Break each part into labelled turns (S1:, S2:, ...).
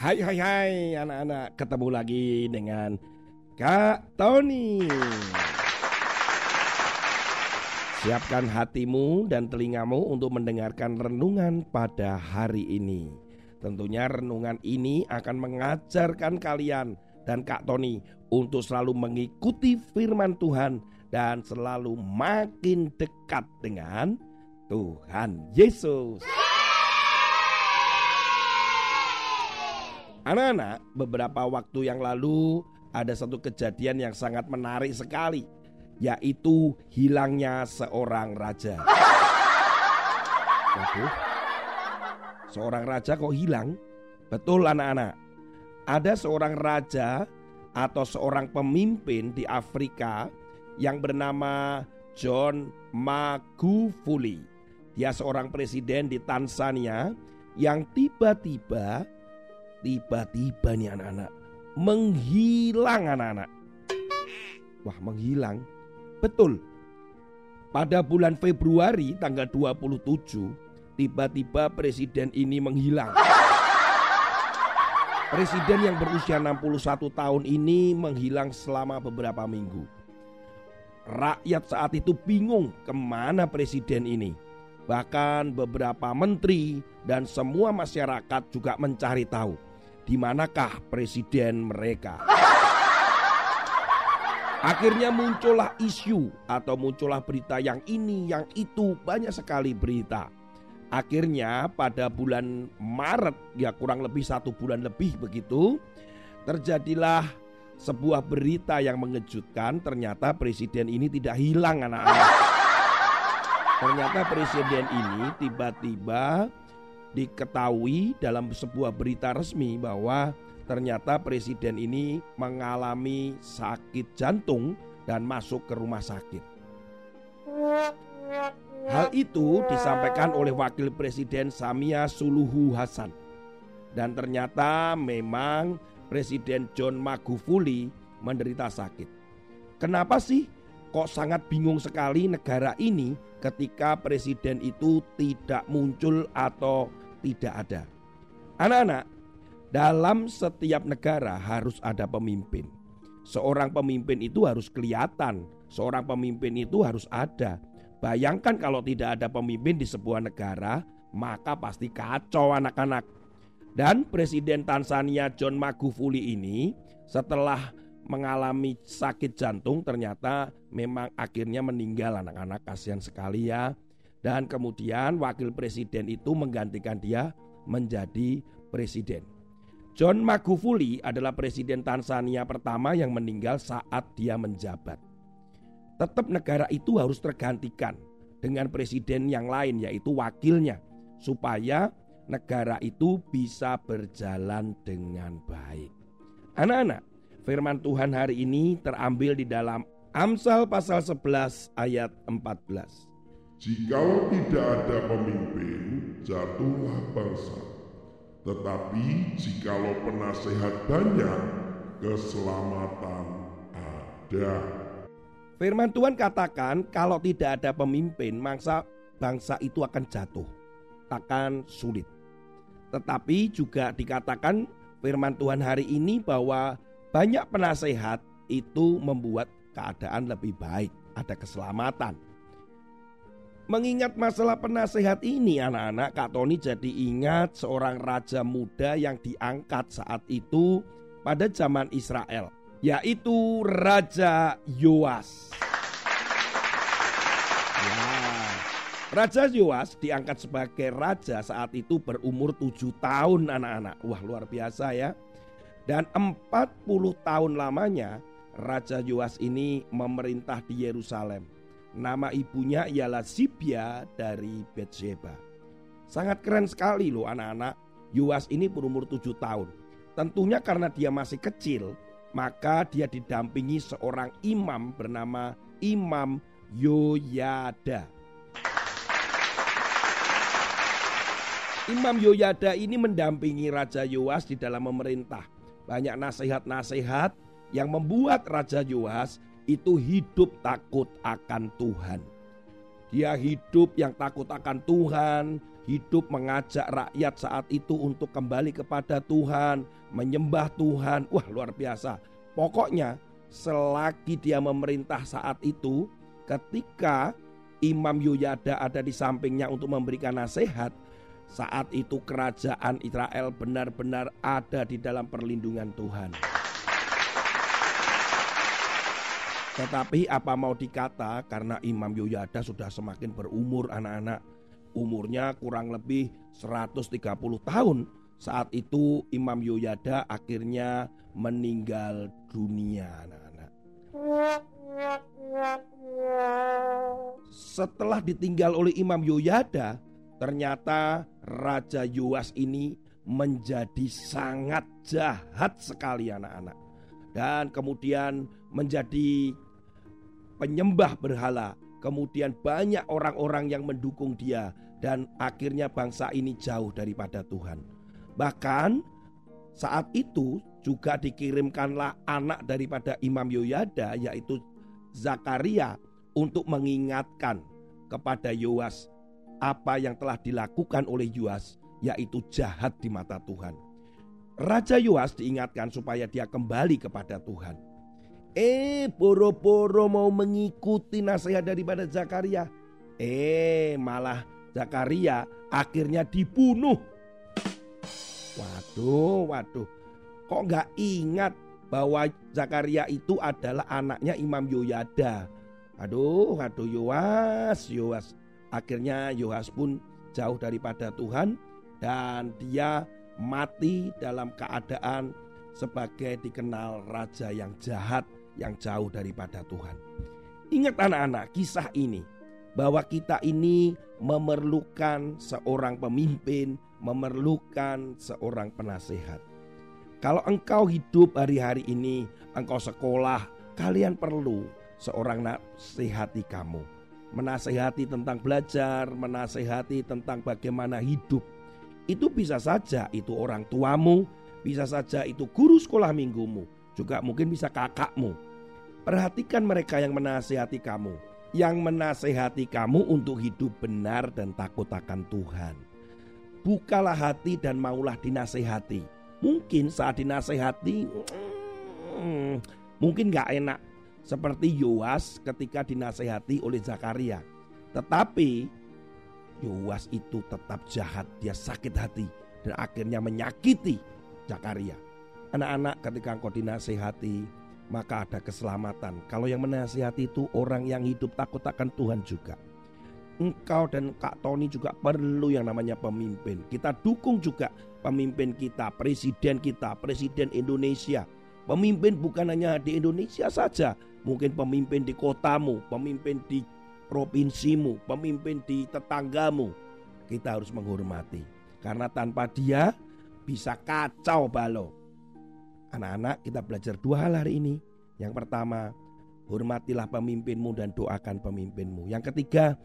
S1: Hai hai hai anak-anak. Ketemu lagi dengan Kak Tony. Siapkan hatimu dan telingamu untuk mendengarkan renungan pada hari ini. Tentunya renungan ini akan mengajarkan kalian dan Kak Tony untuk selalu mengikuti firman Tuhan dan selalu makin dekat dengan Tuhan Yesus. Anak-anak, beberapa waktu yang lalu ada satu kejadian yang sangat menarik sekali, yaitu hilangnya seorang raja. Waduh, seorang raja kok hilang? Betul anak-anak, ada seorang raja atau seorang pemimpin di Afrika yang bernama John Magufuli. Dia seorang presiden di Tanzania yang tiba-tiba Tiba-tiba nih anak-anak menghilang anak-anak. Wah menghilang. Betul. Pada bulan Februari tanggal 27 tiba-tiba presiden ini menghilang. Presiden yang berusia 61 tahun ini menghilang selama beberapa minggu. Rakyat saat itu bingung ke mana presiden ini. Bahkan beberapa menteri dan semua masyarakat juga mencari tahu di manakah presiden mereka. Akhirnya muncullah isu atau muncullah berita yang ini, yang itu, banyak sekali berita. Akhirnya pada bulan Maret, ya kurang lebih satu bulan lebih begitu, terjadilah sebuah berita yang mengejutkan. Ternyata presiden ini tidak hilang anak-anak. Ternyata presiden ini tiba-tiba diketahui dalam sebuah berita resmi bahwa ternyata presiden ini mengalami sakit jantung dan masuk ke rumah sakit. Hal itu disampaikan oleh Wakil Presiden Samia Suluhu Hasan. Dan ternyata memang Presiden John Magufuli menderita sakit. Kenapa sih kok sangat bingung sekali negara ini ketika presiden itu tidak muncul atau tidak ada. Anak-anak, dalam setiap negara harus ada pemimpin. Seorang pemimpin itu harus kelihatan, seorang pemimpin itu harus ada. Bayangkan kalau tidak ada pemimpin di sebuah negara, maka pasti kacau anak-anak. Dan Presiden Tanzania John Magufuli ini setelah mengalami sakit jantung ternyata memang akhirnya meninggal anak-anak kasihan sekali ya dan kemudian wakil presiden itu menggantikan dia menjadi presiden. John Magufuli adalah presiden Tanzania pertama yang meninggal saat dia menjabat. Tetap negara itu harus tergantikan dengan presiden yang lain yaitu wakilnya supaya negara itu bisa berjalan dengan baik. Anak-anak, firman Tuhan hari ini terambil di dalam Amsal pasal 11 ayat 14.
S2: Jikalau tidak ada pemimpin, jatuhlah bangsa. Tetapi jikalau penasehat banyak, keselamatan ada.
S1: Firman Tuhan katakan kalau tidak ada pemimpin, mangsa bangsa itu akan jatuh, akan sulit. Tetapi juga dikatakan firman Tuhan hari ini bahwa banyak penasehat itu membuat keadaan lebih baik, ada keselamatan. Mengingat masalah penasehat ini anak-anak Kak Tony jadi ingat seorang raja muda yang diangkat saat itu pada zaman Israel Yaitu Raja Yoas. Ya, Raja Yoas diangkat sebagai raja saat itu berumur tujuh tahun anak-anak. Wah luar biasa ya. Dan 40 tahun lamanya Raja Yoas ini memerintah di Yerusalem Nama ibunya ialah Sibia dari Bethsheba. Sangat keren sekali loh anak-anak. Yoas ini berumur tujuh tahun. Tentunya karena dia masih kecil, maka dia didampingi seorang imam bernama Imam Yoyada. Imam Yoyada ini mendampingi Raja Yoas di dalam memerintah. Banyak nasihat-nasihat yang membuat Raja Yoas itu hidup takut akan Tuhan. Dia hidup yang takut akan Tuhan, hidup mengajak rakyat saat itu untuk kembali kepada Tuhan, menyembah Tuhan. Wah, luar biasa. Pokoknya, selagi dia memerintah saat itu, ketika Imam Yoyada ada di sampingnya untuk memberikan nasihat, saat itu kerajaan Israel benar-benar ada di dalam perlindungan Tuhan. Tetapi apa mau dikata karena Imam Yoyada sudah semakin berumur anak-anak. Umurnya kurang lebih 130 tahun. Saat itu Imam Yoyada akhirnya meninggal dunia anak-anak. Setelah ditinggal oleh Imam Yoyada, Ternyata Raja Yoas ini menjadi sangat jahat sekali anak-anak. Dan kemudian menjadi penyembah berhala. Kemudian banyak orang-orang yang mendukung dia. Dan akhirnya bangsa ini jauh daripada Tuhan. Bahkan saat itu juga dikirimkanlah anak daripada Imam Yoyada yaitu Zakaria untuk mengingatkan kepada Yoas apa yang telah dilakukan oleh Yoas yaitu jahat di mata Tuhan. Raja Yoas diingatkan supaya dia kembali kepada Tuhan. Eh, boro-boro mau mengikuti nasihat daripada Zakaria. Eh, malah Zakaria akhirnya dibunuh. Waduh, waduh. Kok nggak ingat bahwa Zakaria itu adalah anaknya Imam Yoyada. Aduh, aduh Yoas, Yoas. Akhirnya Yohas pun jauh daripada Tuhan dan dia mati dalam keadaan sebagai dikenal raja yang jahat yang jauh daripada Tuhan. Ingat anak-anak kisah ini bahwa kita ini memerlukan seorang pemimpin, memerlukan seorang penasehat. Kalau engkau hidup hari-hari ini, engkau sekolah, kalian perlu seorang nasihati kamu menasehati tentang belajar, menasehati tentang bagaimana hidup. Itu bisa saja itu orang tuamu, bisa saja itu guru sekolah minggumu, juga mungkin bisa kakakmu. Perhatikan mereka yang menasehati kamu, yang menasehati kamu untuk hidup benar dan takut akan Tuhan. Bukalah hati dan maulah dinasehati. Mungkin saat dinasehati, hmm, mungkin gak enak seperti Yoas ketika dinasehati oleh Zakaria. Tetapi Yoas itu tetap jahat, dia sakit hati dan akhirnya menyakiti Zakaria. Anak-anak ketika engkau dinasehati maka ada keselamatan. Kalau yang menasehati itu orang yang hidup takut akan Tuhan juga. Engkau dan Kak Tony juga perlu yang namanya pemimpin. Kita dukung juga pemimpin kita, presiden kita, presiden Indonesia. Pemimpin bukan hanya di Indonesia saja, Mungkin pemimpin di kotamu, pemimpin di provinsimu, pemimpin di tetanggamu. Kita harus menghormati. Karena tanpa dia bisa kacau balo. Anak-anak kita belajar dua hal hari ini. Yang pertama, hormatilah pemimpinmu dan doakan pemimpinmu. Yang ketiga,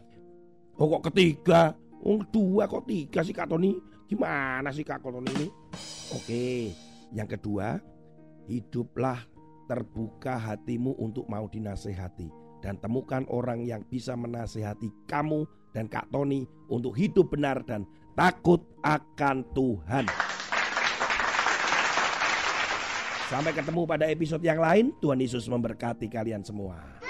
S1: oh kok ketiga? Oh dua kok tiga sih Kak Tony? Gimana sih Kak Tony ini? Oke, yang kedua, hiduplah terbuka hatimu untuk mau dinasehati dan temukan orang yang bisa menasehati kamu dan Kak Tony untuk hidup benar dan takut akan Tuhan. Sampai ketemu pada episode yang lain. Tuhan Yesus memberkati kalian semua.